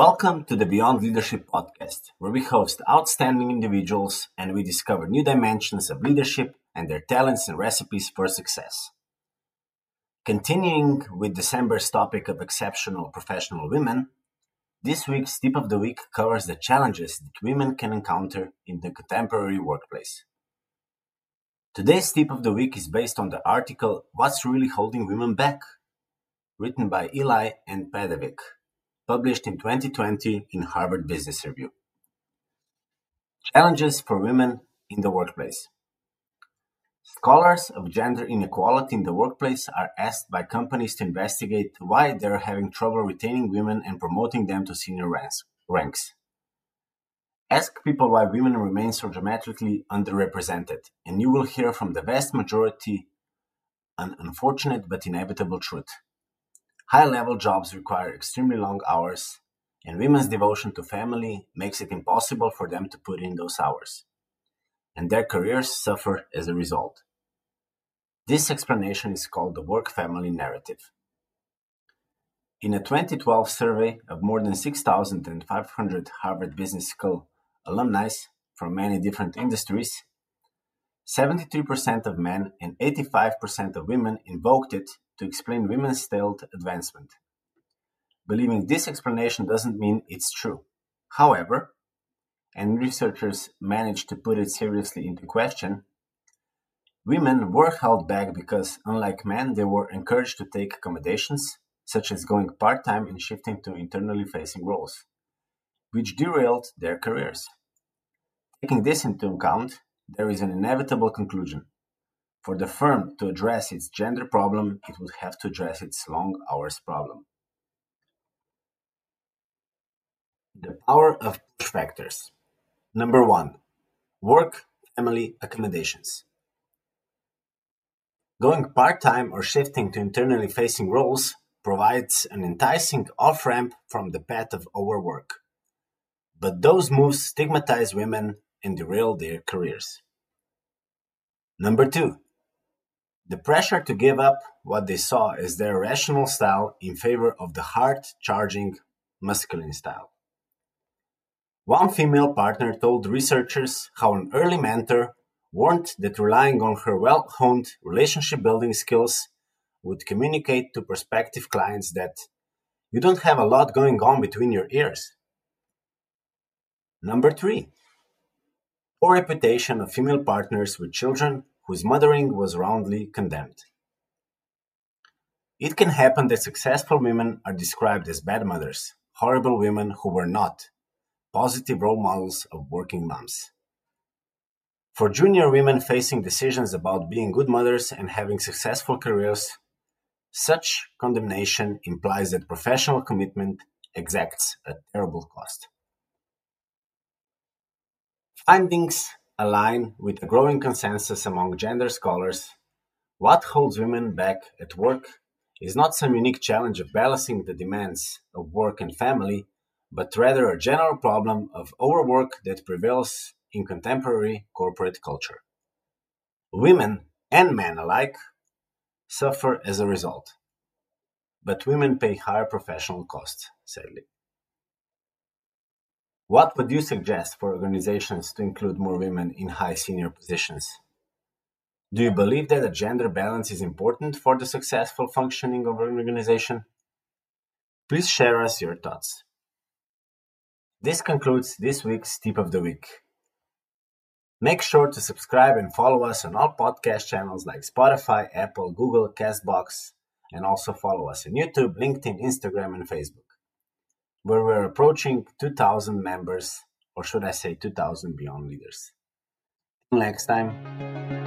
Welcome to the Beyond Leadership podcast, where we host outstanding individuals and we discover new dimensions of leadership and their talents and recipes for success. Continuing with December's topic of exceptional professional women, this week's tip of the week covers the challenges that women can encounter in the contemporary workplace. Today's tip of the week is based on the article What's Really Holding Women Back? written by Ely and Padavic published in 2020 in Harvard Business Review. Challenges for women in the workplace. Scholars of gender inequality in the workplace are asked by companies to investigate why they're having trouble retaining women and promoting them to senior ranks. Ask people why women remain so dramatically underrepresented, and you will hear from the vast majority an unfortunate but inevitable truth. High-level jobs require extremely long hours, and women's devotion to family makes it impossible for them to put in those hours, and their careers suffer as a result. This explanation is called the work-family narrative. In a 2012 survey of more than 6,500 Harvard Business School alumni from many different industries, 73% of men and 85% of women invoked it to explain women's stealth advancement. Believing this explanation doesn't mean it's true. However, and researchers managed to put it seriously into question, women were held back because, unlike men, they were encouraged to take accommodations, such as going part time and shifting to internally facing roles, which derailed their careers. Taking this into account, there is an inevitable conclusion. For the firm to address its gender problem, it would have to address its long hours problem. The power of push factors. Number one, work family accommodations. Going part time or shifting to internally facing roles provides an enticing off ramp from the path of overwork. But those moves stigmatize women and derail their careers. Number two, the pressure to give up what they saw as their rational style in favor of the hard charging masculine style. One female partner told researchers how an early mentor warned that relying on her well honed relationship building skills would communicate to prospective clients that you don't have a lot going on between your ears. Number three, poor reputation of female partners with children whose mothering was roundly condemned. It can happen that successful women are described as bad mothers, horrible women who were not, positive role models of working moms. For junior women facing decisions about being good mothers and having successful careers, such condemnation implies that professional commitment exacts a terrible cost. Findings align with a growing consensus among gender scholars, what holds women back at work is not some unique challenge of balancing the demands of work and family, but rather a general problem of overwork that prevails in contemporary corporate culture. Women and men alike suffer as a result, but women pay higher professional costs, sadly. What would you suggest for organizations to include more women in high senior positions? Do you believe that a gender balance is important for the successful functioning of an organization? Please share us your thoughts. This concludes this week's tip of the week. Make sure to subscribe and follow us on all podcast channels like Spotify, Apple, Google, Castbox, and also follow us on YouTube, LinkedIn, Instagram, and Facebook where we're approaching 2,000 members, or should I say 2,000 Beyond Leaders. Next time.